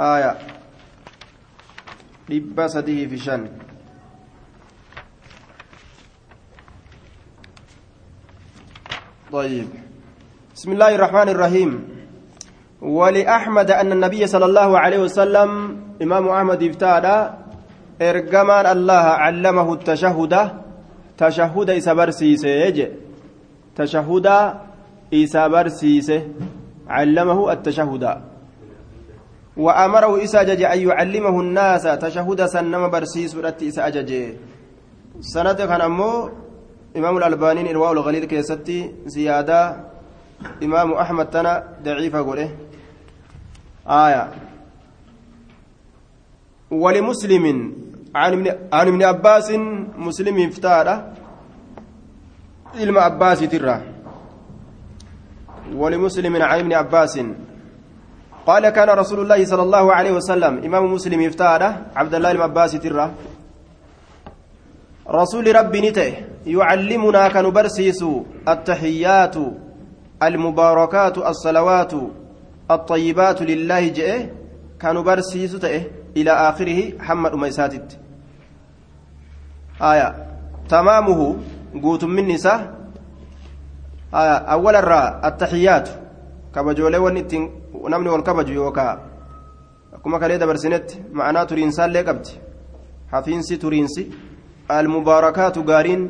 آية dhibba fi shan طيب. بسم الله الرحمن الرحيم. ولأحمد أن النبي صلى الله عليه وسلم إمام أحمد افتاد إرجمان الله علمه التشهد. تشهد إسابر سيسي تشهد إسابر سيسي علمه التشهد. وأمره إساجج أن يعلمه الناس تشهد سنما برسيس ورت إساجج سنة كان أمو إمام الألباني إرواء الغليل كيستي زيادة. إمام أحمد تنا ضعيفة قوله آية. ولمسلم عن ابن عن ابن عباس مسلم افتار علم عباس ترى. ولمسلم عن ابن عباس. قال كان رسول الله صلى الله عليه وسلم إمام مسلم افتار عبد الله المعباس ترى رسول ربي نته يعلمنا كنبرسيس التحيات المباركات الصلوات الطيبات لله جئه كنبرسيس تئه إلى آخره حمد أميساتت آية تمامه قوت من نساء. آية أول الراء التحيات. كبجولي ونتين namni wal kabaju yookaa akkuma kalee dabarsinetti ma'anaa turiinsaallee qabdi hafiinsi turiinsi almubaarakaatu gaariin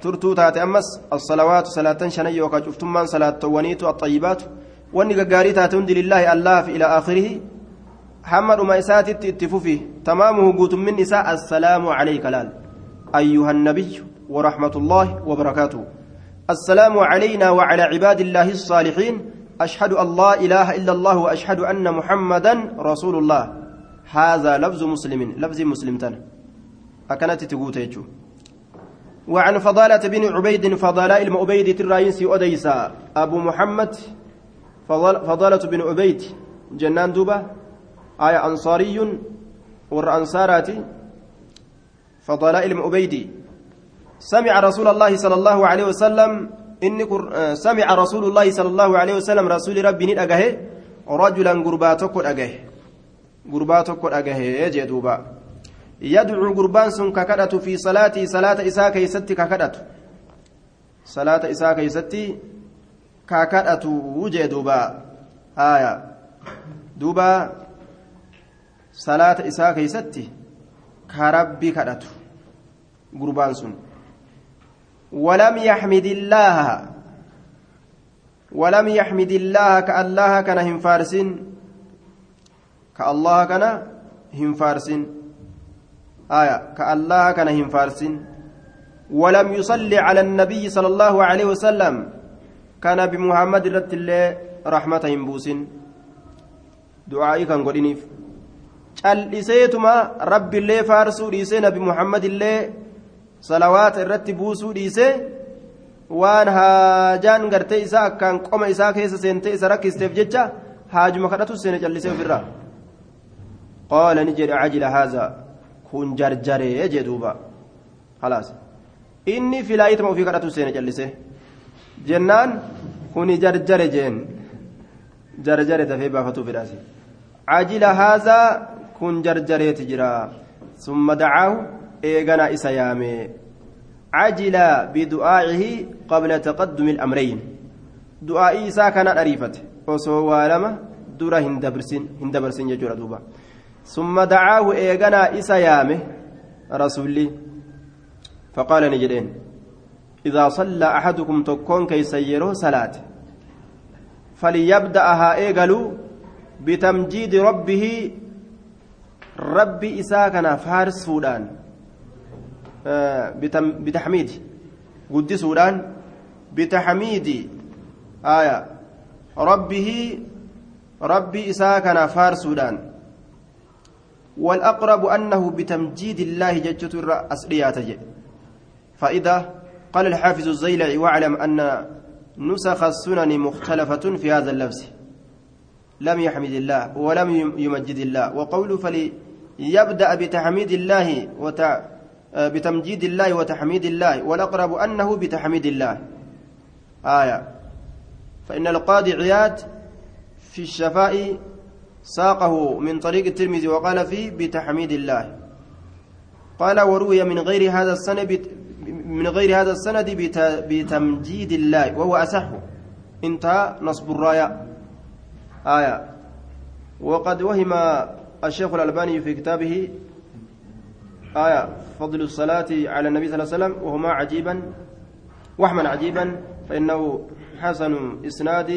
turtuu taate ammas assalawaatu salaatan shanan yookaa cuftummaan salaattowwaniitu axayyibaatu wanni gaggaarii taate hundi lillaahi allaaf ilaa aakhirihi hamma dhuma isaatitti itti fufi tamaamuhu guutummin isaa assalaamu calayka laal ayyuha annabiyyu الله وبركاته السلام علينا وعلى عباد الله الصالحين أشهد لا إله إلا الله وأشهد أن محمدا رسول الله هذا لفظ مسلم لفظ مسلم تنا أكنت تقوت وعن فضالة بن عبيد فضلاء المؤبيد الرئيس أديسا أبو محمد فضالة بن عبيد جنان دوبة. آية أنصاري والأنصارات فضلاء المؤبيد سمع رسول الله صلى الله عليه وسلم inni samica rasuulullaahi sala allahu aleyhi wasalam rasuuli rabbii ni dhagahe rajulan gurbaa tokko dhagahe gurbaa tokko dhagahe jee duuba yadcuu gurbaan sun ka kadhatu fi salaatii salaata isaa keeysatti ka kadhatu salaata isaa keeysatti ka kadhatu jee duuba aya duuba salaata isaa keeysatti ka rabbi kadhatu gurbaan sun ولم يحمد الله. ولم يحمد الله كالله كان هم فارسين كالله كان هم فارسين آية. كالله كان هم فارسين ولم يصلي على النبي صلى الله عليه وسلم. كان بمحمد رت الله رحمتهم بوسين دعائي كان قولينيف cal'iseetuma rabbi illee faarsuu dhiisee nabi muhammad illee salawaata irratti buusuu dhiise waan haajaan gartee isaa akkaan qoma isaa keessa seentee isa rakkisteef jecha haajuma kadhatu seene callisee ofirraa qaala ni jedhe cajila haazaa kun jarjaree jee duuba halaas inni filaayitama ofii kadhatu seene callise jennaan kuni jarjare jeen jarjare dafee baafatuu fedhaasi cajila haazaa kun jarjareeti jira summa dacaahu isa yaame cajila bidu'aa'ihi qabla taqaddumi الأمرين kana dhariifate osoo waa lama dura hin dabarsin jechuudha duuba summa dacaahu eeganaa isa yaame rasuulli فقال نجدين إذا صلى أحدكم تكون كي سيروا صلاة فليبدأها إيقلوا بتمجيد ربه ربي إساكنا فارس سودان آه بتحميد. قد سودان بتحميد. آية. ربه ربي إساكنا فارس سودان. والأقرب أنه بتمجيد الله ججة الرأس رياتجي فإذا قال الحافظ الزيلعي واعلم أن نسخ السنن مختلفة في هذا اللفظ. لم يحمد الله ولم يمجد الله. وقوله فليبدأ بتحميد الله وتع... بتمجيد الله وتحميد الله والأقرب أنه بتحميد الله. آية. فإن القاضي عياد في الشفاء ساقه من طريق الترمذي وقال فيه بتحميد الله. قال وروي من غير هذا السند من غير هذا السند بتمجيد الله وهو أصح. انتهى نصب الراية. آية. وقد وهم الشيخ الألباني في كتابه آية فضل الصلاة على النبي صلى الله عليه وسلم وهما عجيبا وهما عجيبا فإنه حسن إسناد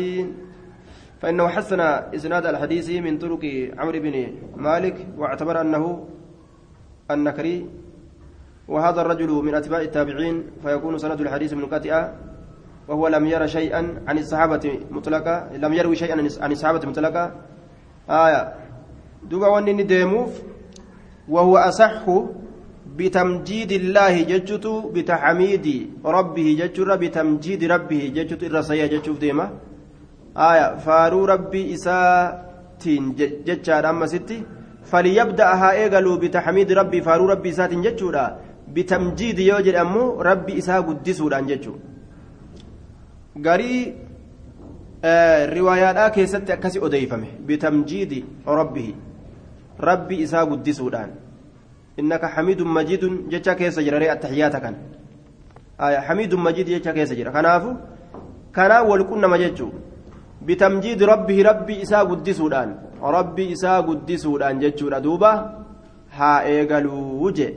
فإنه حسن إسناد الحديث من طرق عمرو بن مالك واعتبر أنه النكري وهذا الرجل من أتباع التابعين فيكون سند الحديث منقطعا وهو لم ير شيئا عن الصحابة مطلقا لم يروي شيئا عن الصحابة مطلقا آية دوبا وني ديموف وهو أصح بتمجيد الله ججت بتحميد ربه ججر بتمجيد ربه ججت الرسيا ججوف ديما. آية فارو ربي إساتين ججار أما ستي. فليبدأ ها إيغلو بتحميد ربي فارو ربي إساتين ججورا. بتمجيد يوجد أمو ربي إسا قدسوران ججو. garii riwaayaadhaa keessatti akkasi odeeyfame bitamjiidi rabbihi rabbi isaa guddisuudhaan innaka xamiidun majiidun jecha keessa jira ree attaxiyaata kan xamiidun majiid jecha keessa jira kanaafu kanaa walqunnama jechuu bitamjiidi rabbihi rabbi isaa guddisuudhaan rabbi isaa guddisuudhaan jechuudha duuba haa eegaluu je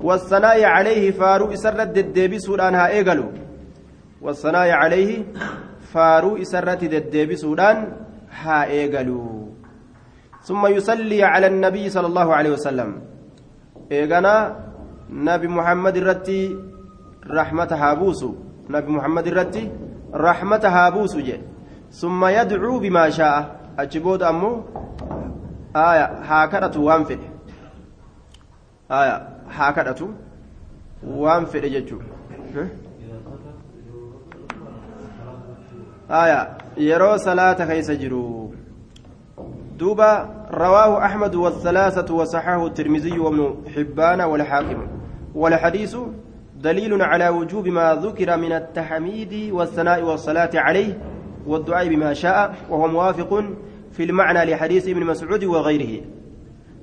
والثناء عليه فارو إسرت دديبسودان ها إيغلو والثناء عليه فارو إسرت دديبسودان ها إيغلو ثم يصلي على النبي صلى الله عليه وسلم. إيغانا نبي محمد الرتي رحمة هابوسو. نبي محمد الرتي رحمة هابوسو جي. ثم يدعو بما شاء. أجبود أمو آية هاكرة وانفد. آية هاكرة وانفد جتشو آية يرو صلاة كيس جرو. دوبا رواه أحمد والثلاثة وصححه الترمذي وابن حبان والحاكم. والحديث دليل على وجوب ما ذكر من التحميد والثناء والصلاة عليه والدعاء بما شاء وهو موافق في المعنى لحديث ابن مسعود وغيره.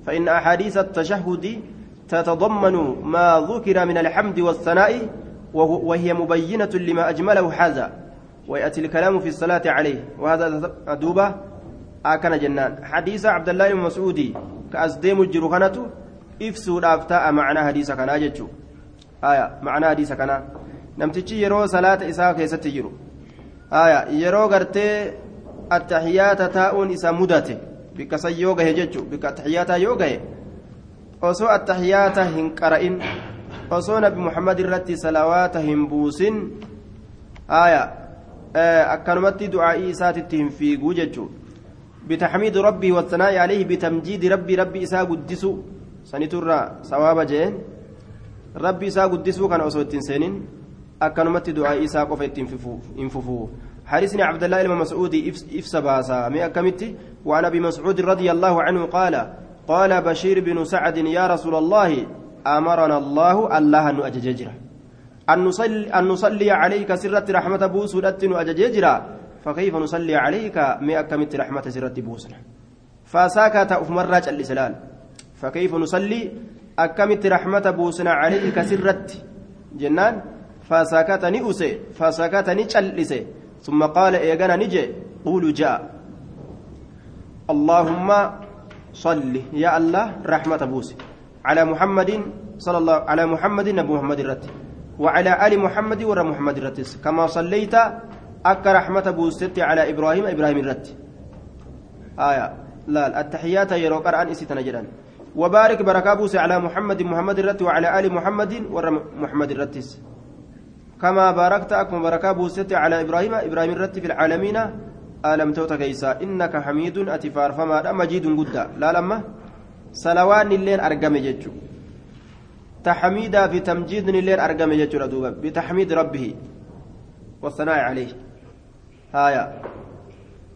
فإن أحاديث التشهد تتضمن ما ذكر من الحمد والثناء وهي مبينة لما أجمله هذا ويأتي الكلام في الصلاة عليه. وهذا أدوبة akkana jennaan. Hadiisa abdallaahi mas'uudii ka as deemu jiru kanatu ibsuudhaaf ta'a macnaa hadiisa kanaa jechuudha aya macnaa hadiisa kanaa. Namtichi yeroo salaata isaa keessatti jiru. Aya yeroo gartee attaxiyaata taa'uun isa mudate bikka san yoo gahe jechuudha bikka attaxiyaataa yoo gahe osoo attaxiyaata hin qara'in osoo nabi muhammad irratti salawaata hin buusin aya akkanumatti du'aa'ii isaatitti hin fiiguu jechuudha بتحميد ربي والثناء عليه بتمجيد ربي ربي إساء قدسو. سنترى صواب جين. ربي إساء قدسو كان أصوت سنين أكنمت دعاء إساء قفت انففو حارسني عبد الله المسعودي إفس باسا. مئة كمتي. وعن أبي مسعود رضي الله عنه قال قال بشير بن سعد يا رسول الله أمرنا الله الله أن أجججره نصلي, أن نصلي عليك سرة رحمة بوس ودتن أجججره فكيف نصلي عليك مئة كمت رحمة سرة بوسنا فسكت أفمرج الإسلال فكيف نصلي أكمت رحمة بوسنا عليك سرة جنان. فسكت نئسي فسكت نجلسي ثم قال إيقنا نجي قولوا جاء. اللهم صل يا الله رحمة بوسي. على محمد صلى الله على محمد نبي محمد الرت وعلى آل محمد ور محمد الرت كما صليت أك رحمة بوست على إبراهيم إبراهيم الرت آية لا التحيات يرو قرآن إسيتنا جدا وبارك بركة بوسي على محمد محمد الرت وعلى آل محمد ور محمد الرت كما باركت أكم بركة بوست على إبراهيم إبراهيم الرت في العالمين aalamtoota keeysaa innaka hamiidun ati faarfamaadha majiidun guddaa laalamma salawaanni illeen argame jechu taxmiidaa fi tamjiidni illeen argame jechuudha duuba bitaxmiidi rabbihi wasanaa'i calayh haaya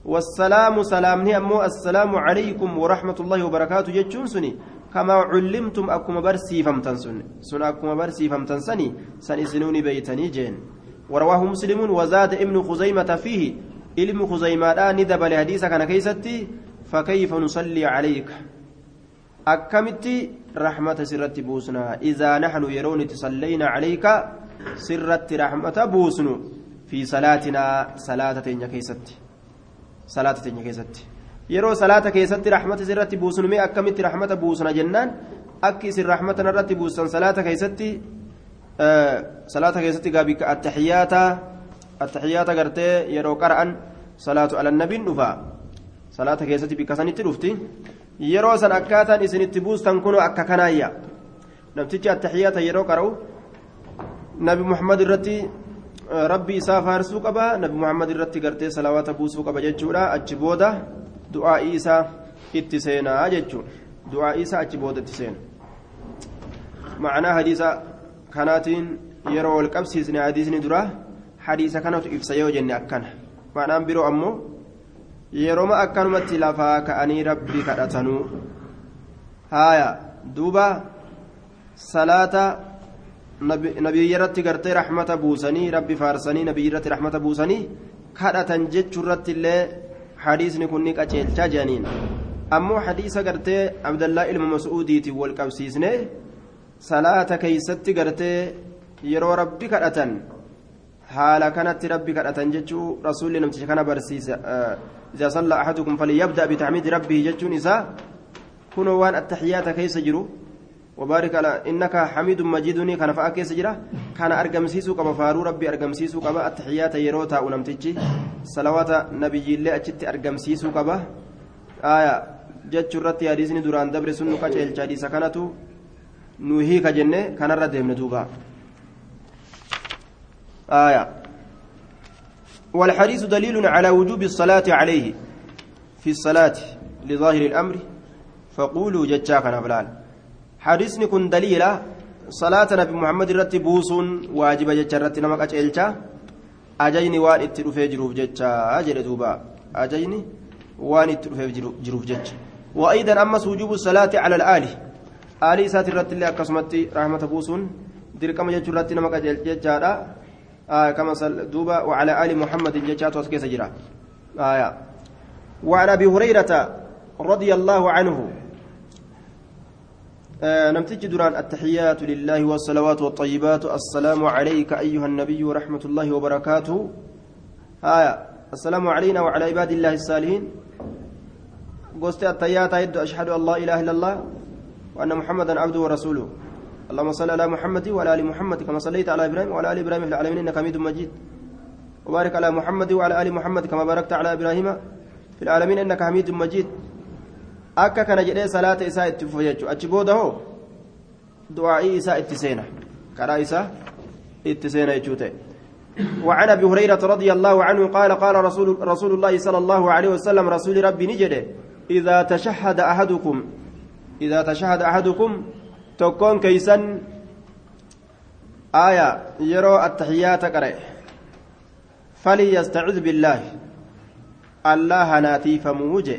والسلام سلامني أمو السلام عليكم ورحمة الله وبركاته جتشون سني. كما علمتم أكما برسي فمتن سن سن أكما برسي فمتن سني. سنسنوني بيتني جين. ورواه مسلم وزاد ابن خزيمة فيه. ilmi khuzaymaadhaa ni dabale hadiisa kana keeysatti فكيف نصلي عليك؟ أكمتي رحمة سرت بوسنا. إذا نحن يرون تصلينا عليك سرت رحمة بوسن في صلاتنا صلاة تنيا كيست صلاة تنيا كيست يرو صلاة كيست رحمة سرت بوسن مي أكمتي رحمة بوسنا جنان. أكي سر رحمة نرت بوسن صلاة كيست آه صلاة كيست قابك التحيات التحيات قرتي يرو قرأن صلاة على النبي نفا صلاة كيست بكسنت رفتي. san akkaataan isinitti buustan kunoo akka kanaayya namtichi attaxiyaata yeroo qara'u nabi muhammad irratti rabbi isaa faarsuu qaba nabi muhammad irratti gartee salawaata buusuu qaba jechuudha. Achi booda du'aa'ii isaa itti seenaa jechuudha du'aa'ii isaa achi booda itti seena ma'anaa hadiisa kanaatiin yeroo wal qabsiisne hadiisni dura hadiisa kanatu ibsa yoo jenne akkana. Ma'anaan biroo ammoo yerooma akkanumatti lafaa ka'anii rabbi kadhatanuu haaya duuba salaata nabiyyaratti gartee rahmata buusanii rabbi faarsanii nabiyyaratti rahmata buusanii kadhatan jechuurratti illee hadiisni kun ni qaceelchaa jedhaniin ammoo hadiisa gartee abdallaa ilma mas'uudiitiin wal qabsiisne salaata keeysatti gartee yeroo rabbi kadhatan haala kanatti rabbi kadhatan jechuu rasuulli namticha kana barsiisa إذا صلى أحدكم فليبدأ بتحميد ربه جتشون إساء كنوا وان التحيات كيس جرو وبارك على إنك حميد مجيدني كان فأكيس جرا كان أرقم سيسو كما فارو ربي أرقم سيسو كما التحيات يروتا ونمتجي صلوات نبي الله أجت أرقم سيسو كما. آية. جتشو رتي حديثني دوران دبر سنو كجيل جادي سكنتو. نوهي كجنة. كان ردهم ندوبا آية. والحديث دليل على وجوب الصلاة عليه. في الصلاة لظاهر الأمر. فقولوا جتشاك نبلال حديثني كن دليلا صلاة نبي محمد رتي بوسون واجب جتشا رتي نمك أجلشا أجيني وان اتلوفي جروف جتشا أجل دوبا أجيني وان اتلوفي جروف جتشا. وأيضا أمس وجوب الصلاة على الآلي آلي ساتي رتي اللي أكسمتي رحمة بوسون dirqama jechuun irratti nama qajeelchaadha كما دوبا وعلى آل محمد جاءت وسكيس جرا آية. وعن أبي هريرة رضي الله عنه نمتج دران التحيات لله والصلوات والطيبات. السلام عليك أيها النبي ورحمة الله وبركاته. آية. السلام علينا وعلى عباد الله الصالحين. قلت التحيات أشهد أن لا إله إلا الله وأن محمدا عبده ورسوله. اللهم صل على محمد وعلى آل محمد كما صليت على إبراهيم وعلى آل إبراهيم في العالمين إنك حميد مجيد. وبارك على محمد وعلى آل محمد كما باركت على إبراهيم في العالمين إنك حميد مجيد. Akka kana jedhee salaata isaa itti fufa jechuudha achi booda hoo du'aa'ii isaa itti seena karaa isaa itti seena jechuu ta'e وعن ابي هريره رضي الله عنه قال قال رسول رسول الله صلى الله عليه وسلم رسول ربي نجده اذا تشهد احدكم اذا تشهد احدكم tokkoon keeysan aaya yeroo attaxiyaata qara'e falyastaciz billaahi allaha naatiifamuu je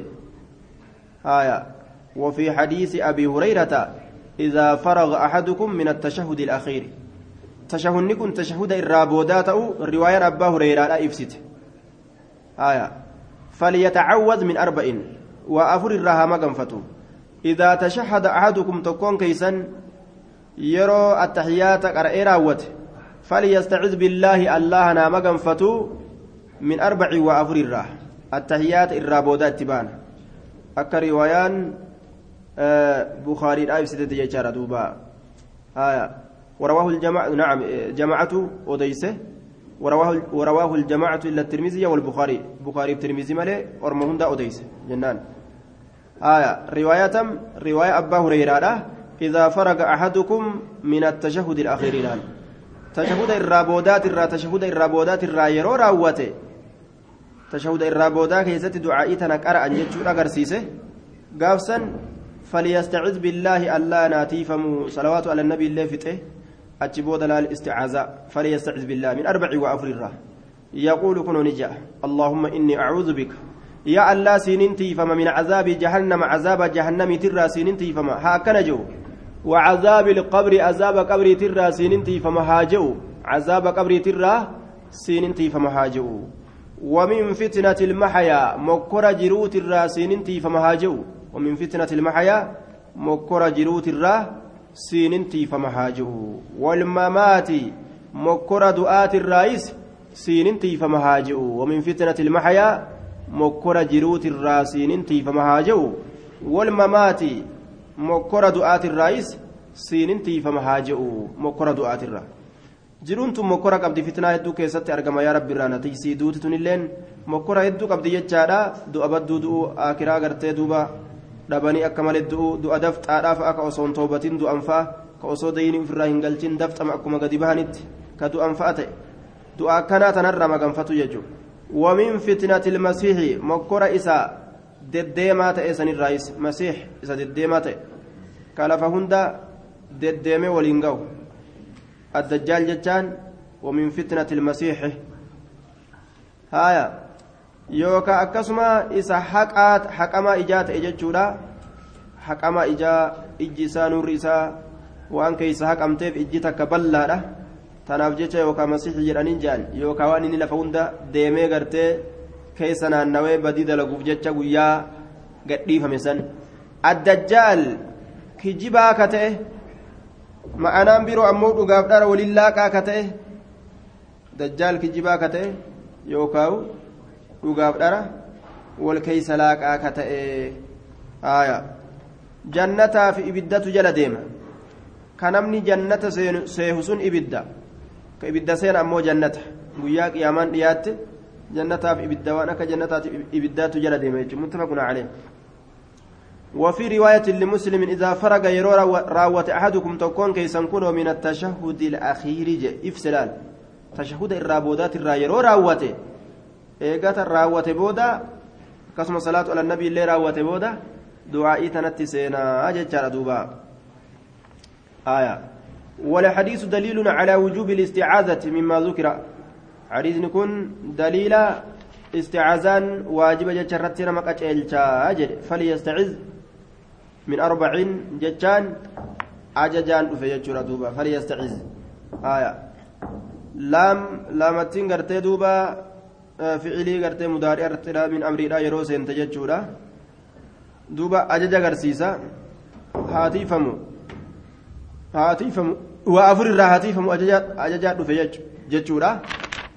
aaya وفي حديث أبي هريرة إذا فرغ أحدكم من التشهد الأخير. تشهد كن تشهد الرابودات رواية أبا هريرة لا إفسد. آية. فليتعوذ من أربع وأفر الرها مقنفته إذا تشهد أحدكم تكون كيسا يرى التحيات قرأي راوت فليستعذ بالله الله نام قنفتو من أربع وأفر الراه التحيات الرابودات تبان. آه بخاري الآية ستة جيشارة دوبا آية ورواه الجماعة نعم جماعة أوديسه ورواه ورواه الجماعة إلا الترمذي والبخاري بخاري الترمذي مالي ورمهن دا أوديسه جنان آية رواية رواية أبا هريرة إذا فرغ أحدكم من التشهد الأخير تشهد الرابودات الرا تشهد الرابودات الرا يرو راوته تشهد الرابودات كيست دعائي تنكر أن يجور أغرسيسه قافسا فليستعذ بالله ألا ناتيفم صلوات على النبي الله فته. أجبود الاستعاذة فليستعذ بالله من أربع وأفر الرا. يقول كن نجا اللهم إني أعوذ بك. يا الله سيننتي فما من عذاب جهنم عذاب جهنم ترى سيننتي فما هاكنا جو وعذاب القبر عذاب قبر ترى سيننتي فما هاجو. عذاب قبر ترى سيننتي فما هاجو. ومن فتنة المحيا مكر جروت الراسين فمهاجو ومن فتنة المحيا مكر جروت الرا سيننتي فمهاجو والممات مكر دعاة الرئيس سيننتي فمهاجو ومن فتنة المحيا مكر جروت الرا سيننتي فمهاجو والممات مكر دعاة الرئيس سيننتي فمهاجو مكر دعاة الرئيس jiruun tun mokkora qabdi fitnaa hedduu keessatti argama yaa rabbi irraa natiisii duuti tunilleen mokkora hedduu qabdi jechaadha du'a badduu du'u akiraa gartee duuba dhabanii akka malee du'u du'a dafxaadhaaf akka osoo hin toobatin du'an fa'a ka osoo dayinii ofirraa hin galchin dafxama akkuma gadi bahanitti ka du'an fa'a ta'e du'a akkanaa tanarraa maganfatu jechuudha mokkora isaa deddeemaa ta'e sanirraayis masiix isa deddeemaa ta'e ka lafa hunda deddeemee waliin ga'u. الدجال جتان ومن فتنة المسيح هايا يوكا أكسما إسا حقات حقما إجات إجتشورا حقما إجا إجسا نور إسا وأن كيسا حقمتيف إجتك بلّا tanaaf jecha yookaan masiixi jedhaniin jaan yookaan waan inni lafa hunda deemee gartee keessa naannawee badii dalaguuf jecha guyyaa gadhiifame san addajjaal kijibaa ka ta'e ma'anaan biroo ammoo dhugaaf dhara waliin laaqaa ka ta'e dajjaal kijibaa ka ta'e yookaan dhugaaf dhara wal keeysa laaqaa ka ta'e jannataa fi ibiddatu jala deema. Ka namni jannata seehu sun ibidda. Ka ibidda seena ammoo jannata. Guyyaa qiyaamaan dhiyaatte jannataaf ibidda waan akka jannataati ibiddaatu jala deema jechuudha muttafaquna calee وفي رواية لمسلم إذا فرغ يرو راوة أحدكم تكون كيسن كنو من التشهد الأخير إفسلال. تشهد الرابودات الرا يرو راوة. إيقات الراوة بودا. كسم صلاة على النبي اللي راوة بودا. دعائي تنتي سينا. أجل دوبا. آية. والحديث دليل على وجوب الاستعاذة مما ذكر. حديث نكون دليل استعاذان واجب جتشرتنا مكة أجل فليستعذ. من أربعين جتان أججان في يجور دوبا فليستعز آية. لام لامتين قرتي دوبا فعلي قرتي مضارع ارتلا من أمري لا يروس ينتججورا دوبا أجج قرسيسا. هاتيفمو هاتيفمو وأفر الرا هاتيفمو أججات في ججورا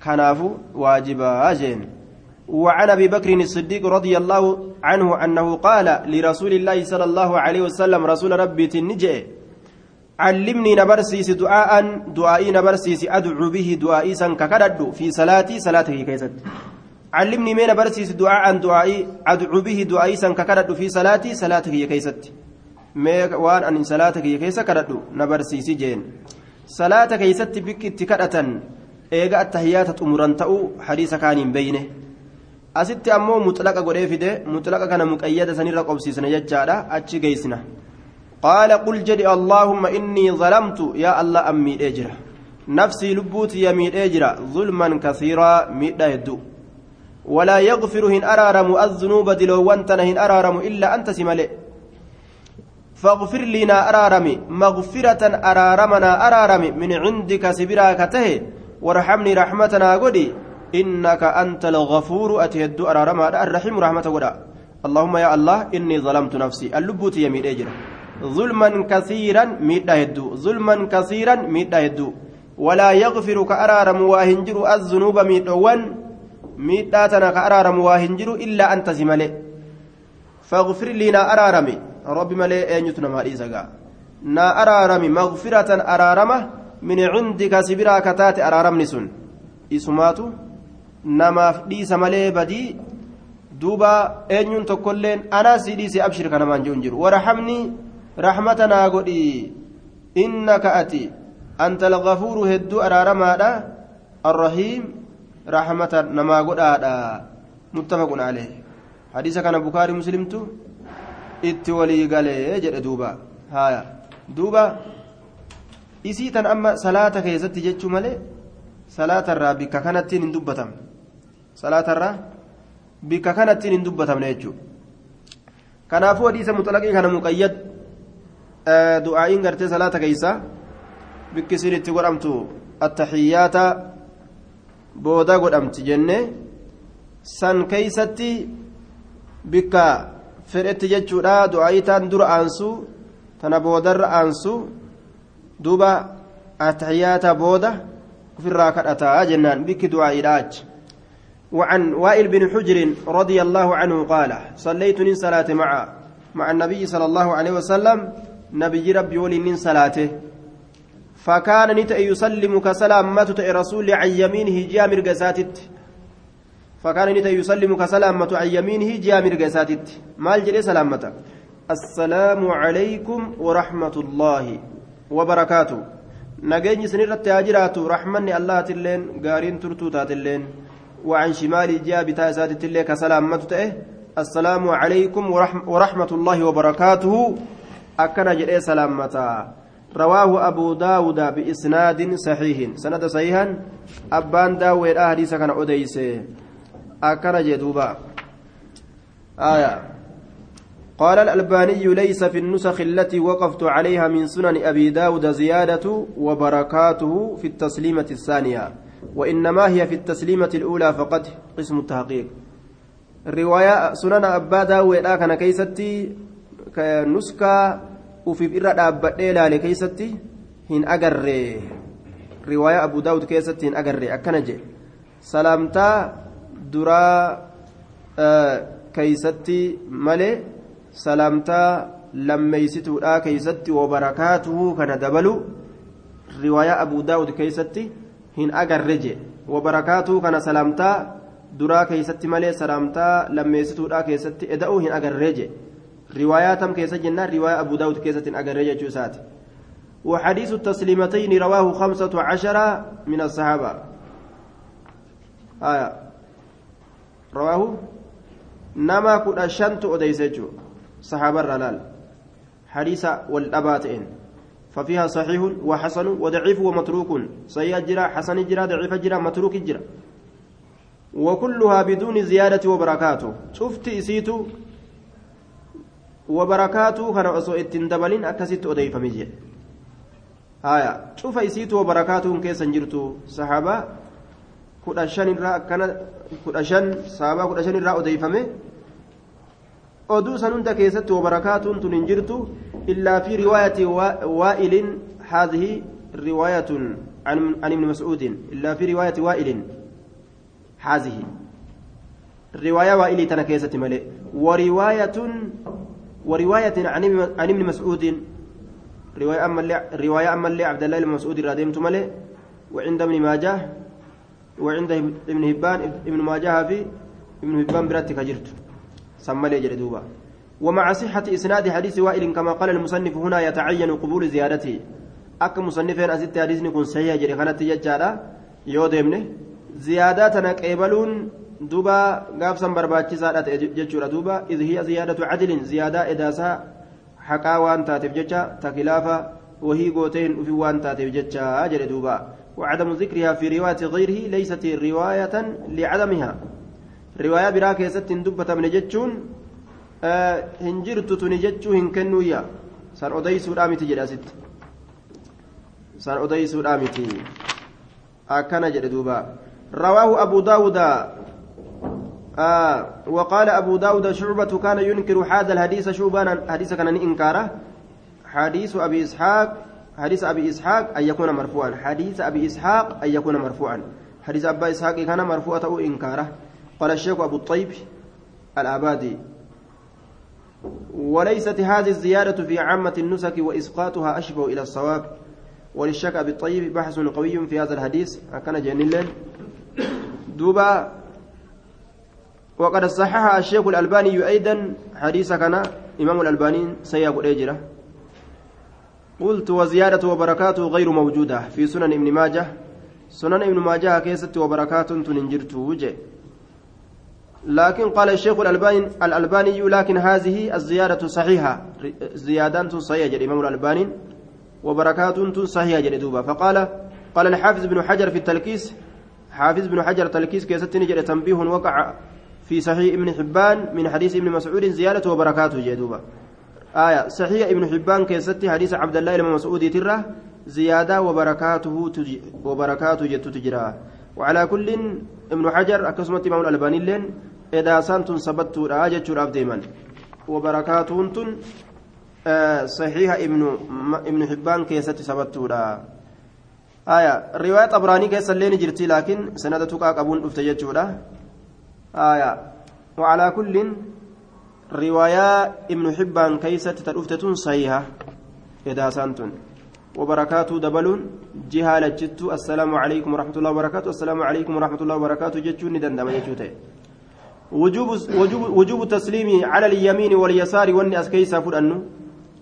كنافو واجبا أجين وعن أبي بكر الصديق رضي الله عنه أنه قال لرسول الله صلى الله عليه وسلم رسول ربي تنجي علمني نبرسيس دعاء دعائي نبرسيس أدعو به دعائي سن ككدد في صلاتي صلاتي كيست. علمني من نبرسيس دعاء دعائي أدعو به دعائي سن ككدد في صلاتي صلاتي كيست. mee waan ani salaata kiyya keessa kadhadhu na barsiisi jeen salaata keeysatti bikki itti kadhatan eega attahiyyaata xumuran ta'uu asitti ammoo mutlaqa godhee fide mutlaqa kana muqayyada sanirra qobsiisna jechaadha achi geessina qaala qul jedhi allaahumma innii zalamtu yaa allah an miidhee jira nafsii lubbuutiyya miidhee jira zulman kasiiraa miidha hedduu walaa yagfiru hin araaramu azzunuuba diloowwan tana hin araaramu illaa anta si male فاغفر لنا أرارمي مغفرة أرارمنا أرارمي من عندك سبرا كته وارحمني رحمتنا قدي إنك أنت الغفور أتهد أرارما الرحيم رحمة ودا. اللهم يا الله إني ظلمت نفسي. اللبوت يميد أجر ظلما كثيرا ميد هدو ظلما كثيرا ميد هدو ولا يغفر كأرارم واهنجر. الذنوب ميدوان ميداتنا كأرارم واهنجر إلا أنت زملي فاغفر لنا أرارمي. ربي ملي أنيتنا ما نا أرارمي. مغفرة أرارمة من عندك سبرا كتات أرارمني سن إسماتو namaaf dhiisa malee badii duuba eenyuun tokkolleen anaa sii dhiise abshir kanamaan jiru jiru warhamni rahmata naa godhi innaka ati anta algafuuru hedduu araaramaadha arrahiim rahmata namaa godhaadha muttafaqun alee hadiisa kana bukaarii muslimtu itti walii galee jedhe duuba haya duuba isii tan amma salaata keessatti jechuu malee salaatarraa bikka kanattiin hin dubbatamne salaatarraa bikka kanattiin hin dubbatamne jechuudha kanaafuu hadiisa muxalaqii kana muqayyad du'aa'iin gartee salaata keeysa bikki isin itti godhamtu attaxiyyaata booda godhamti jenne san keeysatti bikka fedhetti jechuudha du'aayitaan dura aansu tana boodarra aansu duuba atixiyaata booda ofirraa kadhataa jennaan bikki du'aayiidha achi وعن وائل بن حجر رضي الله عنه قال صليت من صلاة مع مع النبي صلى الله عليه وسلم نبي ربي ولي من صلاته. فكان نت يسلم كسلامة رسول عن يمينه جامر قساتت فكان نت يسلم كسلامة عن يمينه جامر قساتت مال جري سلامة السلام عليكم ورحمة الله وبركاته. نجيني سنيرة تاجرات رحمن الله تلين قارين ترتو تاتلين. وعن شمال جاب تاسات تلين كسلامة تأه السلام عليكم ورحمة الله وبركاته. أكن جري سلامة رواه أبو داود بإسناد صحيح. سند صحيحا. أبان داود أحاديث كان أديس. أكن جدوبا آية. قال الألباني ليس في النسخ التي وقفت عليها من سنن أبي داود زيادة وبركاته في التسليمة الثانية. وإنما هي في التسليمة الأولى فقط قسم التحقيق الرواية سنن أبا داود كان كيستي نسكة ufiif irra dhaabbadhee ilaale keeysatti hin agarre riwaayaa abu daawud keessatti hin agarre akkana jedhe salaamtaa duraa keeysatti malee salaamtaa lammeeysituudha keeysatti wabarakaatuhu kana dabalu riwaayaa abu daawud keeysatti hin agarre jedhe wabarakaatuhu kana salaamtaa duraa keeysatti malee salaamtaa lammeeysituudha keessatti eda'uu hin agarre jedhe رواية تم كيسة جنة رواية أبو داود كيسة أجرية جوسات وحديث التسليمتين رواه خمسة عشر من الصحابة آية رواه نما كن أشنت أديسجو صحابة الرلال حديث والأباتين ففيها صحيح وحسن وضعيف ومتروك. صحيح جرا حسن جرا ضعيف جرا متروك جرا. وكلها بدون زيادة وبركاته. شفت إسيتو وبركاته كان أسوء التندبلين أكست أديفمي جي هايا شوف إسيت وبركاته كيسا جرتو صحابة كدشان الرا كان كدشان صحابة كدشان الرا أديفمي oduu san hunda keessatti wabarakaatuun tun hin jirtu illaa fi riwaayati waa'ilin haadhihi riwaayatun an ibni mas'uudin illaa fi riwaayati waa'ilin haadhihi riwaayaa waa'ilii tana keessatti malee wariwaayatun ورواية عن عن ابن مسعود رواية أما رواية أما عبد الله بن مسعود راديم تملي وعند ابن ماجه وعند ابن هبان ابن ماجه في ابن هبان براتك جرت سمى لي جلدوبا ومع صحة إسناد حديث وائل كما قال المصنف هنا يتعين قبول زيارته أك مصنفين أزدت حديث نكون سيئة جري خانت يودمني زياداتنا قبلون gaafsan barbaachisaadha ta'e jechuudha duuba idh hiya ziyaadatu cadlin ziyaadaa edaasaa haqaa waan taateef jecha takilaafa wahii gootee hin dhufin waan taateef jecha jedhe duuba وعدم ذكرها في رواية غيره ليست رواية لعدمها رواية براك ست دبة من جتشون آه هنجرت تنجتشو هنكنو يا سان أديسو رامتي جدا ست سان أديسو رامتي أكن جد دوبا رواه أبو داود آه وقال أبو داود شعبة كان ينكر هذا الحديث شعبان حديث كان إنكاره حديث أبي إسحاق حديث أبي إسحاق أن يكون مرفوعا حديث أبي إسحاق أن يكون مرفوعا حديث أبا إسحاق كان مرفوعا أو إنكاره قال الشيخ أبو الطيب الأبادي وليست هذه الزيادة في عامة النسك وإسقاطها أشبه إلى الصواب. وللشيخ أبي الطيب بحث قوي في هذا الحديث. كان جنين دوبا وقد صحح الشيخ الألباني أيضا حديث كان إمام الألباني سيقول إجرة قلت وزيادة وبركاته غير موجودة في سنن ابن ماجه. سنن ابن ماجه كيست وبركات تنجرت وجه. لكن قال الشيخ الألباني الألباني لكن هذه الزيادة صحيحة. زيادات صحيحة الإمام الألباني. وبركات صحيحة جدوبة فقال قال الحافظ بن حجر في التلكيس حافظ بن حجر تلكيس كيست نجد تنبيه وقع في صحيح ابن حبان من حديث ابن مسعود زيادة وبركاته جدوبة آية صحيح ابن حبان كيستي حديث عبد الله بن مسعود ترى زيادة وبركاته تجي وبركاته جت تجرى. وعلى كل ابن حجر أكسمت إمام الألباني لين إذا سانتم سبتوا راجة شراب ديما وبركاتهم تن آه صحيح ابن ابن حبان كيست سبتوا آية رواية أبراني كيس اللين جرتي لكن سندتك أبون أفتجتشورا آية وعلى كل رواية ابن حبان كيست تلفتة صحيحة إذا سانتم وبركاته دبلون. جهالة جتو السلام عليكم ورحمة الله وبركاته. السلام عليكم ورحمة الله وبركاته. جتشون دندم جتشوته وجوب وجوب التسليم على اليمين واليسار واني أسكيسا فدانو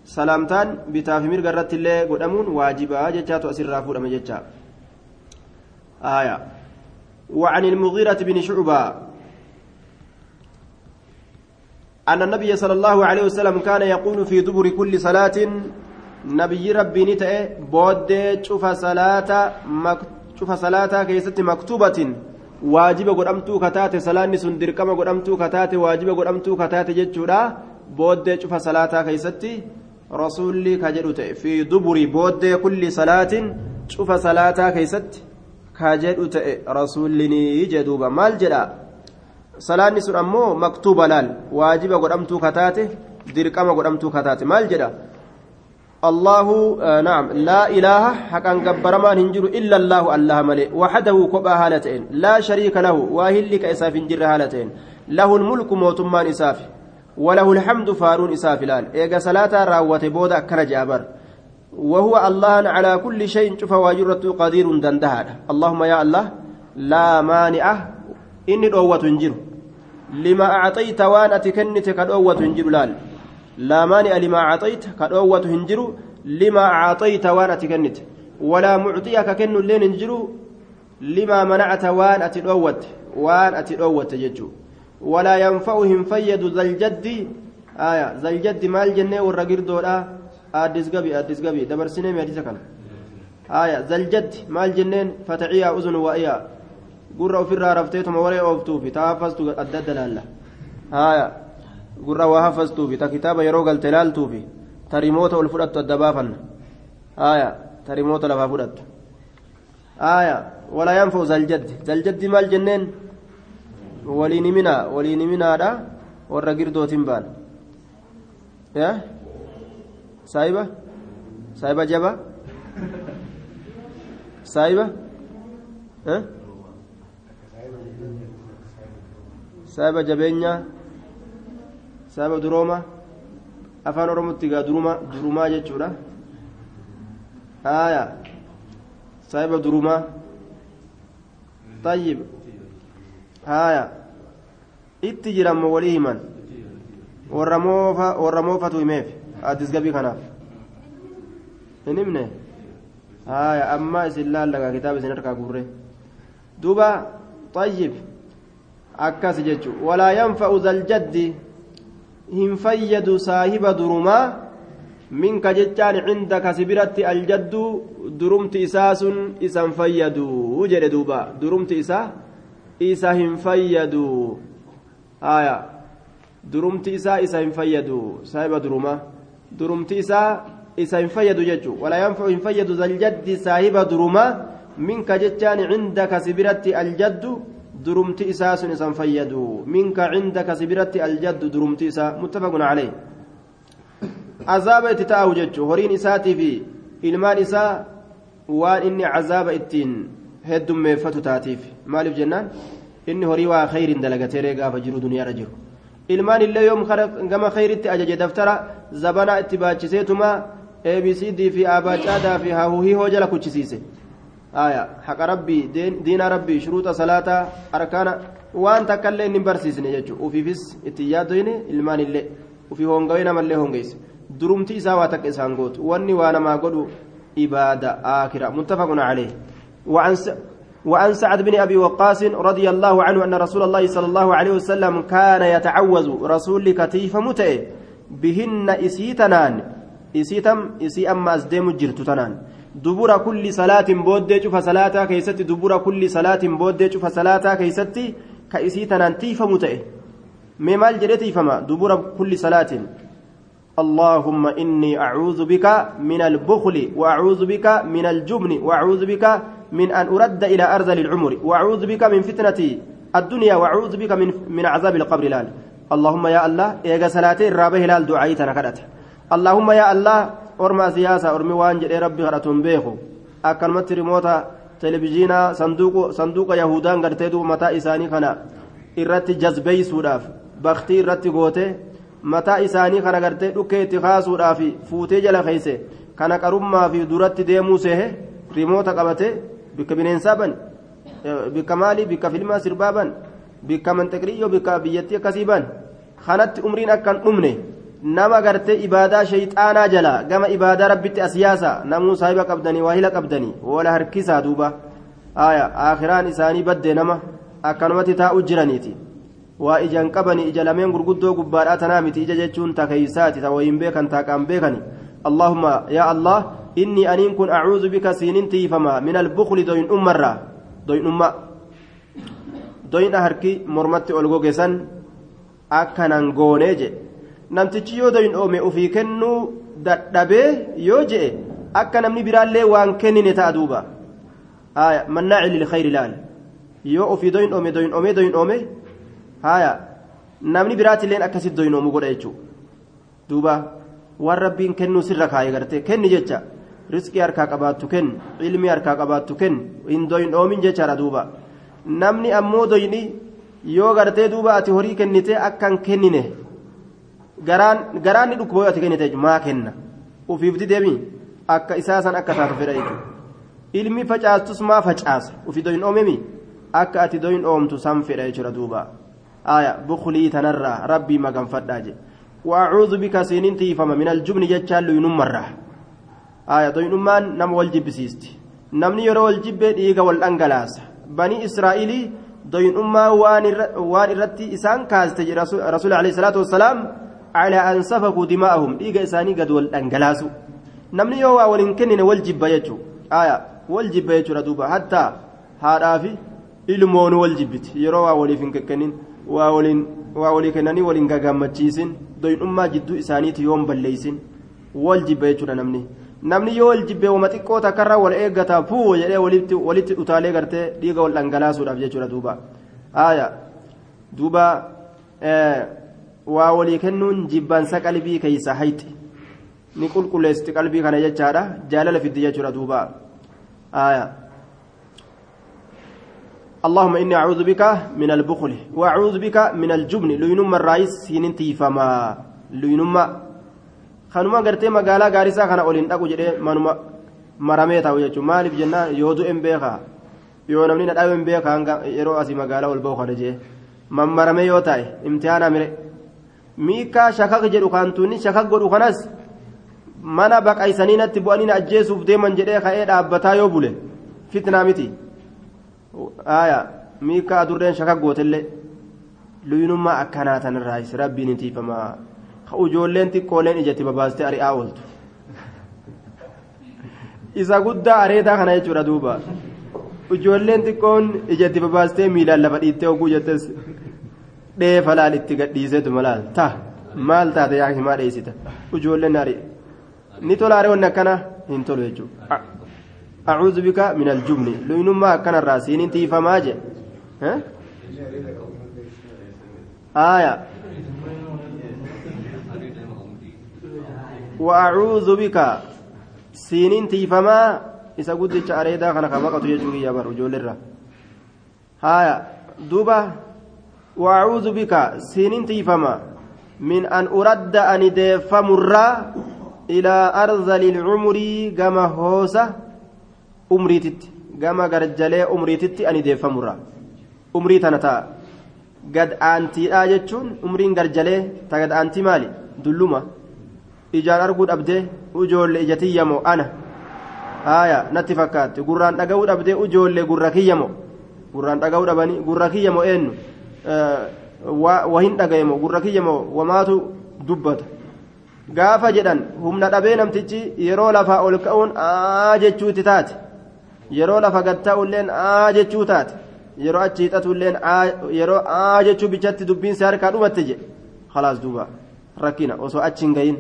سلامتان. بتاف مرغ رت الله قدامون واجبا جتاتو اسرا فدام جتا آية. وعن المغيرة بن شعبة. أن النبي صلى الله عليه وسلم كان يقول في دبر كل صلاة nabiyyi rabbiini ta'e booddee cufa salaata cufa salaataa keessatti maktubatin waajiba godhamtuu kataate salaanni sun dirqama godhamtuu kataate waajiba godhamtuu kataate jechuudha. Booddee cufa salaataa keessatti rasuulli ka jedhu ta'e fi duburi booddee kulli salaatin cufa salaataa keessatti ka jedhu ta'e rasuullinii jedhuuba maal jedha? Salaanni sun ammoo maktuuba laal waajiba godhamtuu kataate dirqama godhamtuu kataate maal jedha الله نعم لا إله حقا جبرما هنجر إلا الله الله ملئ وحده كبا هالتين لا شريك له واهلك إساف جر هالتين له الملك موتمان إساف وله الحمد فارون إساف لال إيجا صلاة راوة بودا كان جابر وهو الله على كل شيء شوف واجرة قدير دندهاد اللهم يا الله لا مانع إني دوة جر لما أعطيت وأنا تكنت كدوة جر لال لا مانع لما أعطيت كدوة هنجرو لما أعطيت وان أتكنت. ولا معطي ككن لين هنجرو لما منعت وان أتدوت وان أتدوت ججو. ولا ينفعهم فيد ذا الجد آية ذا الجد مال جنة والرقير دولا أدس قبي أدس قبي. دبر سنة مياديسة كان. آية ذا الجد مال جنين فتعيا أذن وإيا. قرأ في الرارفتيتم وري أوفتوفي تافزت أدد لله آية. Gurra waa hafaztuufi ta kitaaba yeroo galte laaltuufi ta rimoota ol fudhattu adda baafanna aya ta rimoota lafaa fudhattu aya walaa yanfa'u zaljaddi zaljaddi maal jenneen waliin himinaa waliin himinaadha warra girdootin baan saayiba saayiba jaba saayiba saayiba jabeenyaa sababa durooma afaan oromootti gaa duruma durumaa jechuudha haaya sababa durumaa tayyib haaya itti jirammo walii himan warra moofa warra moofatu himeef addis gabii kanaaf hin himne haaya amma isin laallagaa kitaaba isin harkaa gurre duuba tayyib akkas jechu walaa yanfa'u zaljaddi hin fayyadu saahiba durumaa minka jechaan cindaka sibiratti aljaddu durumti isaa sun isan fayyadu jedhe duuba durumti isaa isa hin fayyadu aya durumti isaa isa hin fayyadu saahiba durumaa durumti isaa isa hin fayyadu jechu walaa yanfacu hin fayyadu zaljaddi saahiba durumaa minka jechaan cindaka sibiratti aljaddu درمت إساس إسان فيدوا منك عندك سبرت الجد درمت إسا متفق عليه. عذاب اتتاو جتشو هورين إساتي في إلمان إسا وان إني عذاب إتين. هدم ميفتو تاتيف مالف جنان. إني هوري waa خير دلقتي ريقا فجرو دنيا رجرو ilmaan illee yoom gama khayritti ajaje daftara zabanaa itti baachiseetuma abcd fi abaacaadaa fi hahuhii hoo jala kuchisiise aya haqa rabbii diina rabbii shuruuxa salaataa arkaana waan takka illee inni barsiisne jechuudha ufiifis itti yaaddoyne ilmaan illee ufii hongawee namallee hongeesse durumti isaa waa takka isaan gootu wanni waa namaa godhu ibaada aakira muttafaqun calee وعن سعد بن أبي وقاص رضي الله عنه أن رسول الله صلى الله عليه وسلم كان يتعوذ رسول كتيف متئ بهن إسيتنان إسيتم إسي أما أزديم جرت تنان dubura kulli salaatiin booddee cufa salaataa keessatti dubura kulli salaatiin booddee cufa salaataa keessatti ka isii tanaan tiifamu ta'e mee maal jedhee tiifama dubura kulli salaatiin اللهم إني أعوذ بك من البخل وأعوذ بك من الجبن وأعوذ بك من أن أرد إلى أرذل العمر وأعوذ بك من فتنة الدنيا وأعوذ بك من من عذاب القبر لال اللهم يا الله إيجا صلاتي الرابع هلال دعائي تنكرت اللهم يا الله أرمى سياسة أرمي وانجل ربي غرتهم بيخو أكلمت ريموتا تلفزيونا صندوق صندوق يهودان غرتي دو متى إساني خنا irratti jazbeeysuudhaaf baktii irratti goote mataa isaanii kana gartee dhukkee itti kaasuudhaaf fuutee jala keeyse kana qarummaa fi duratti deemuu seehe rimoota qabate bikka bineensaa ban bikka maalii bikka filmaa sirbaa ban bikka manxaqriyyoo bikka biyyattii akkasii ban kanatti umriin akkan dhumne nama gartee ibaadaa shayxaanaa jala gama ibaadaa rabbitti asiyaasa namuu saahiba qabdanii waahila qabdanii wala harkisaa duuba aakiraan isaanii baddee nama akkanumatti taa'u jiraniiti waa ijaan qabanii ija lameen gurguddoo gubbaadhaa tanaa miti ija jechuun takaysaati ta beekan taaqaan beekani allahumma yaa allah inni aniin kun acuudu bika siinin tiifama min albukli doyin ummarraa doyin umma doyina harki mormatti ol gogesan akkanan goonee je namtichi yoo doyin oome ufii kennuu dadhabee yoo je'e akka namni biraallee waan kennine ta'a duuba mannaaci lilkhayri laal yoo ofii doyin oome doyin oome doyin oome haya namni biraatilleen akkasitti doyin oomu godha jechuudha duuba waan rabbiin kennuu sirra kaayee gartee kenni jecha riskii harkaa qabaattu kenni ilmi harkaa qabaattu kenni hin doyin oomin jechaadha duuba namni ammoo doyni yoo gartee duuba ati horii kennite akkan kennine garaan ni dhukkuba ati kennite maa kenna ufiifti deemi akka isaasan akka taatu fedha jechuudha ilmi facaastus maa facaasa ufi doyin oomemi akka ati doyin oomtu san fedha jechuudha duuba aya buklii tanarraa rabbii maganfadhaa je waacuudhu bika siinin tiifama min aljubni jechaan luyinummarraa aya doyinummaan nama wal jibbisiisti namni yeroo wal jibbee dhiiga wal dhangalaasa banii israa'ilii doyinummaa waan irratti isaan kaaste jedhe rasuuli alayhi salaatu wassalaam dhangalaasu namni yoo waa waliin kennine wal jibba jechuu aya wal jibba jechuudha duuba hattaa haadhaafi ilmoonu wal jibbiti yeroo waa waliif hin kennin waa waliin waa walii kennanii waliin gagammachiisin doyinummaa jidduu isaaniiti yoon balleeysin wal jibba jechuudha namni yoo wal jibbee wama xiqqoo takkarraa wal eeggataa fuu jedhee walitti walitti utaalee gartee dhiiga wal dhangalaasuudhaaf jechuudha duuba aya duuba waa walii kennuun jibbaansa qalbii keeysa hayti ni qulqulleessiti qalbii kana jechaadha jaalala fiddi jechuudha duuba اللهم إني أعوذ بك من البخل وأعوذ بك من الجبن لينما الرئيس سينين تيفما لينما خنما قرتي مقالا قارسا خنا أولين maaliif jennaan yoo du'een beekaa yoo namni na dhaabeen beekaa hanga yeroo asii magaalaa ol ba'u kana jee mammaramee yoo ta'e imtihaana mire miikaa shakak jedhu kaantuunni shakak godhu kanas mana baqaysanii natti bu'anii ajjeesuuf deeman jedhee ka'ee dhaabbataa yoo bule fitnaa miti. Aya miikaa adurreen shakak gootellee luyinummaa akkanaa tanirraayis rabbiin hin tiifamaa. Ijoolleen xiqqooleen ijatti babaastee ari'aa ooltu. Isa guddaa areedaa kana jechuudha duuba. Ijoolleen xiqqoon ijatti babaastee miilaan lafa dhiittee oguu jettes dheefa laal itti gadhiiseetu malaal ta maal taate yaa himaa dheessita ijoolleen ari ni tola areewwanni akkana hin tolu jechuudha acuudhu bika min aljubni luynummaa akkanarraa siiniin tiifamaa je aya وأعوذ بك siiniin tiifamaa isa guddicha areedaa kana ka baqatu jechuu kiyya bar ijoolleerra haya duuba وأعوذ بك سينين تيفما. من أن أرد أن ديف مرة إلى أرذل العمر كما هوسة أمريتت كما قرجلي أمريتت أن ديف مرة أمريت أنا تا قد أنتي آجتشون أمرين قرجلي تا قد أنتي مالي. دلومة ijaan arguu dhabdee ujoollee ijatii yamoo ana haaya natti fakkaatti gurraan dhaga'uu dhabdee ujoollee gurra kiyyamoo gurraan dhaga'uu dhabanii gurra kiyyamoo eenyu wahin dhaga'emo gurra kiyyamo wamaatu dubbata. Gaafa jedhan humna dhabee namtichi yeroo lafaa ol ka'uun aa jechuuti taate. Yeroo lafa gad ta'ulleen aa jechuu taate. Yeroo achi hixatulleen yeroo aa jechuu bichatti dubbiinsi harkaa dhumatte jedhe khalaas duuba. Rakkina osoo achi hin gahin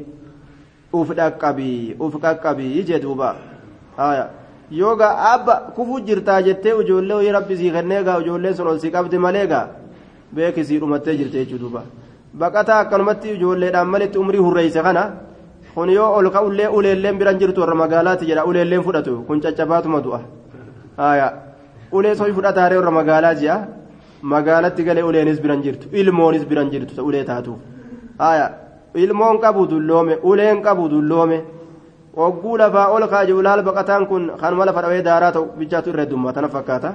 uf dhaqqabii uf qaqqabii jee duuba. Haya yoo gaa abba kufuu jirtaa jettee ijoollee wayii rabbi sii kennee gaa ijoolleen sun ol qabdi malee gaa beeki sii dhumattee jirte jechuudha baqataa akkanumatti ijoolleedhaan malitti umrii hurreeyse kana kun yoo ol ka'ullee uleelleen biran jirtu warra magaalaatti jedha. Uleelleen fudhatu kun caccabaatuma du'a. Ulee sooyi fudhataaree warra magaalaa ji'a magaalatti galee uleenis biran jirtu ilmoonis biran jirtu ulee taatuuf ilmoon qabu dulloome uleen qabu dulloome. ogguu lafaa ol kaaje ulaal baqataan kun kanuma lafa dhawee daaraa ta'u bichaatu irra heddummaa tana fakkaata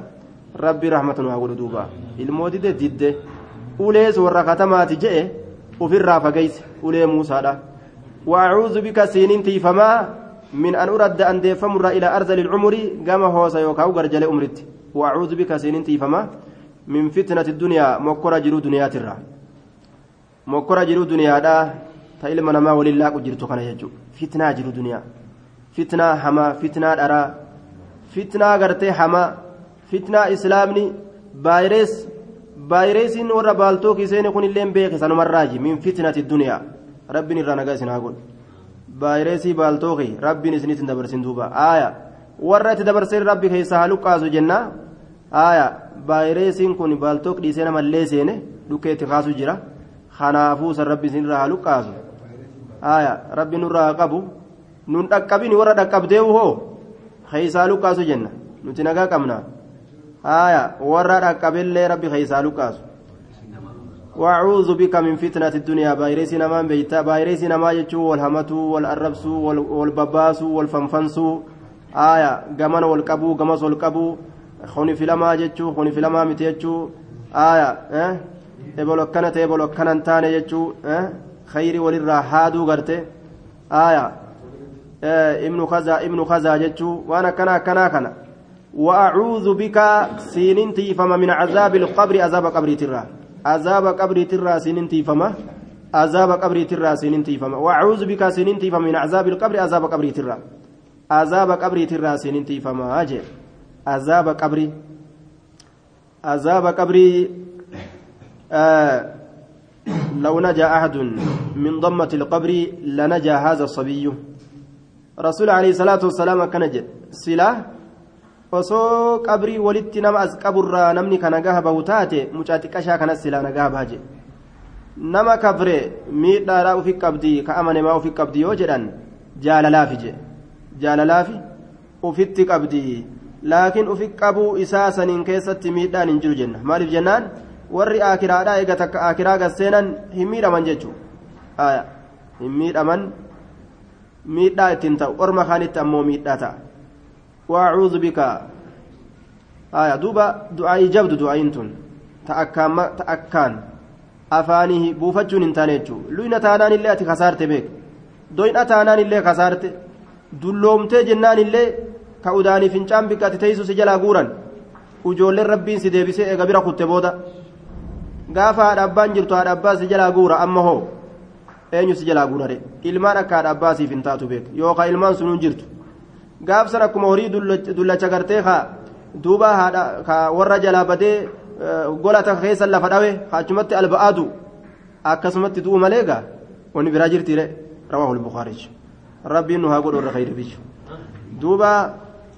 rabbi rahmatan waa godhu duuba ilmoo dide didde ulees warra katamaati je'e ofirraa fageyse ulee muusaadha بك سينين تيفما من أن أرد أن ديفمر إلى أرذل العمر كما هو سيوكاو غرجل أمرت وأعوذ بك سينين تيفما من فتنة الدنيا مكرة جرو دنيا ترى مكرة جرو دنيا دا ta ilma namaa waliin laaqu jirtu kana jechuudha fitnaa jiru duniyaa fitnaa hamaa fitnaa dharaa fitnaa gartee hamaa fitnaa islaamni baayirees baayireesiin warra baaltookii seene kunillee beeke sanumarraaji min fitnati duniyaa rabbiin irraa nagaa isin haa godhu baayireesii baaltookii rabbiin isinitti hin dabarsin duuba aaya warra itti dabarseen rabbi keessa haa luqqaasu jennaa aaya baayireesiin kun baaltook dhiisee namallee seene dhukkeetti kaasu jira kanaafuu san rabbi isin irraa haa luqqaasu aya rabbi nurraa qabu nun dhaqqabini warra dhaqqabdeewu hoo keeysaa luqqaasu jenna nuti nagaa qabna aya warra dhaqqabillee rabbi keeysaa luqqaasu وأعوذ بك من فتنة الدنيا بايريسي نمان بيتا بايريسي نما يجو والهمتو والأربسو والبباسو والفنفنسو آية جمن والكبو جمس والكبو خوني في لما جتشو خوني في لما متيجو آية آه eboloo akkana ta'e eboloo akkana hin taane jechuu khayri walirraa haaduu garte aya ibnu kazaa ibnu kazaa jechuu waan akkana akkanaa kana وأعوذ بك سينين تيفما من عذاب القبر عذاب قبري ترى. عذاب قبري ترى سينين تيفما عذاب قبري ترى سينين تيفما وأعوذ بك سينين تيفما من عذاب القبر عذاب قبري ترى. عذاب قبري ترى سينين تيفما أجل عذاب قبري عذاب قبري آه لو نجا أحد من ضمة القبر لنجا هذا الصبي. رسول عليه الصلاة والسلام كان جد. سلا osoo qabrii walitti nama as qaburraa namni kana gaha bahu taate mucaa xiqqashaa kanas silaa nagaa baaje nama kafre miidhaadhaa ufi qabdii ka amanemaa ufi qabdii yoo jedhan jaalalaafi je jaalalaafi ufitti qabdii laakiin ufi qabuu isaa saniin keessatti miidhaan hin jiru jenna. Maaliif jennaan? Warri akiraadhaa eega takka akiraa gasseenan hin miidhaman jechuudha hin miidhaman. Miidhaa ittiin ta'u. Orma kaanitti ammoo miidhaa ta'a bika duuba du'aayii jabdu du'aayiin tun ta'akkaan afaanii buufachuun hin taane jechuudha luyna taanaan illee ati kasaarte beek doyna taanaan illee kasaarte dulloomtee jennaan illee ka udaanii fincaan bikka ati teessu si jalaa guuran ijoolleen rabbiin si deebisee eega bira kutte booda. gaafa haadha abbaan jirtu haadha abbaa si jalaa guura amma hoo eenyu si jalaa guurare ilmaan akka haadha abbaa siif hin taatu beek ilmaan sunuun jirtu gaafsan akkuma horii dullacha gartee kaa duuba ka warra jalaa badee golata keessa lafa dhawe achumatti alba'aadu akkasumatti du'u malee gaa wanni biraa jirtiire rawaahu lbukaarichi rabbiin nu haa godhu irra khayri bichu duuba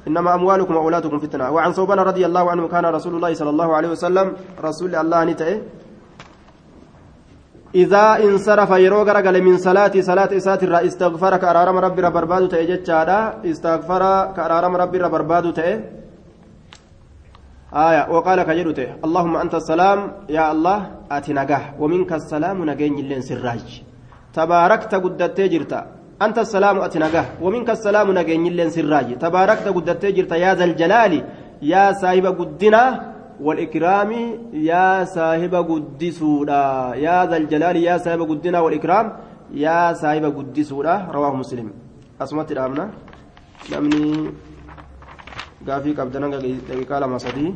إنما أموالكم وأولادكم فتنة وعن صوبان رضي الله عنه كان رسول الله صلى الله عليه وسلم رسول الله نتأه إذا انصرف يروق رجل من صلاة صلاة إسات الرا استغفر كأرارم ربي ربرباد تأجت استغفر كأرارم ربي ربرباد تأه آية وقال كجرته اللهم أنت السلام يا الله أتنجاه ومنك السلام نجين لين سراج. تباركت قدت جرتا أنت السلام أتنجاه ومنك السلام نجين لين سراج. تباركت قدت جرتا يا ذا الجلال يا صاحب قدنا والإكرام يا صاحب قدسودا يا ذا الجلال يا صاحب قدنا والإكرام يا صاحب قدسودا رواه مسلم أسمت الأمنة نمني gaafii qabdana daqiiqaa lama sadii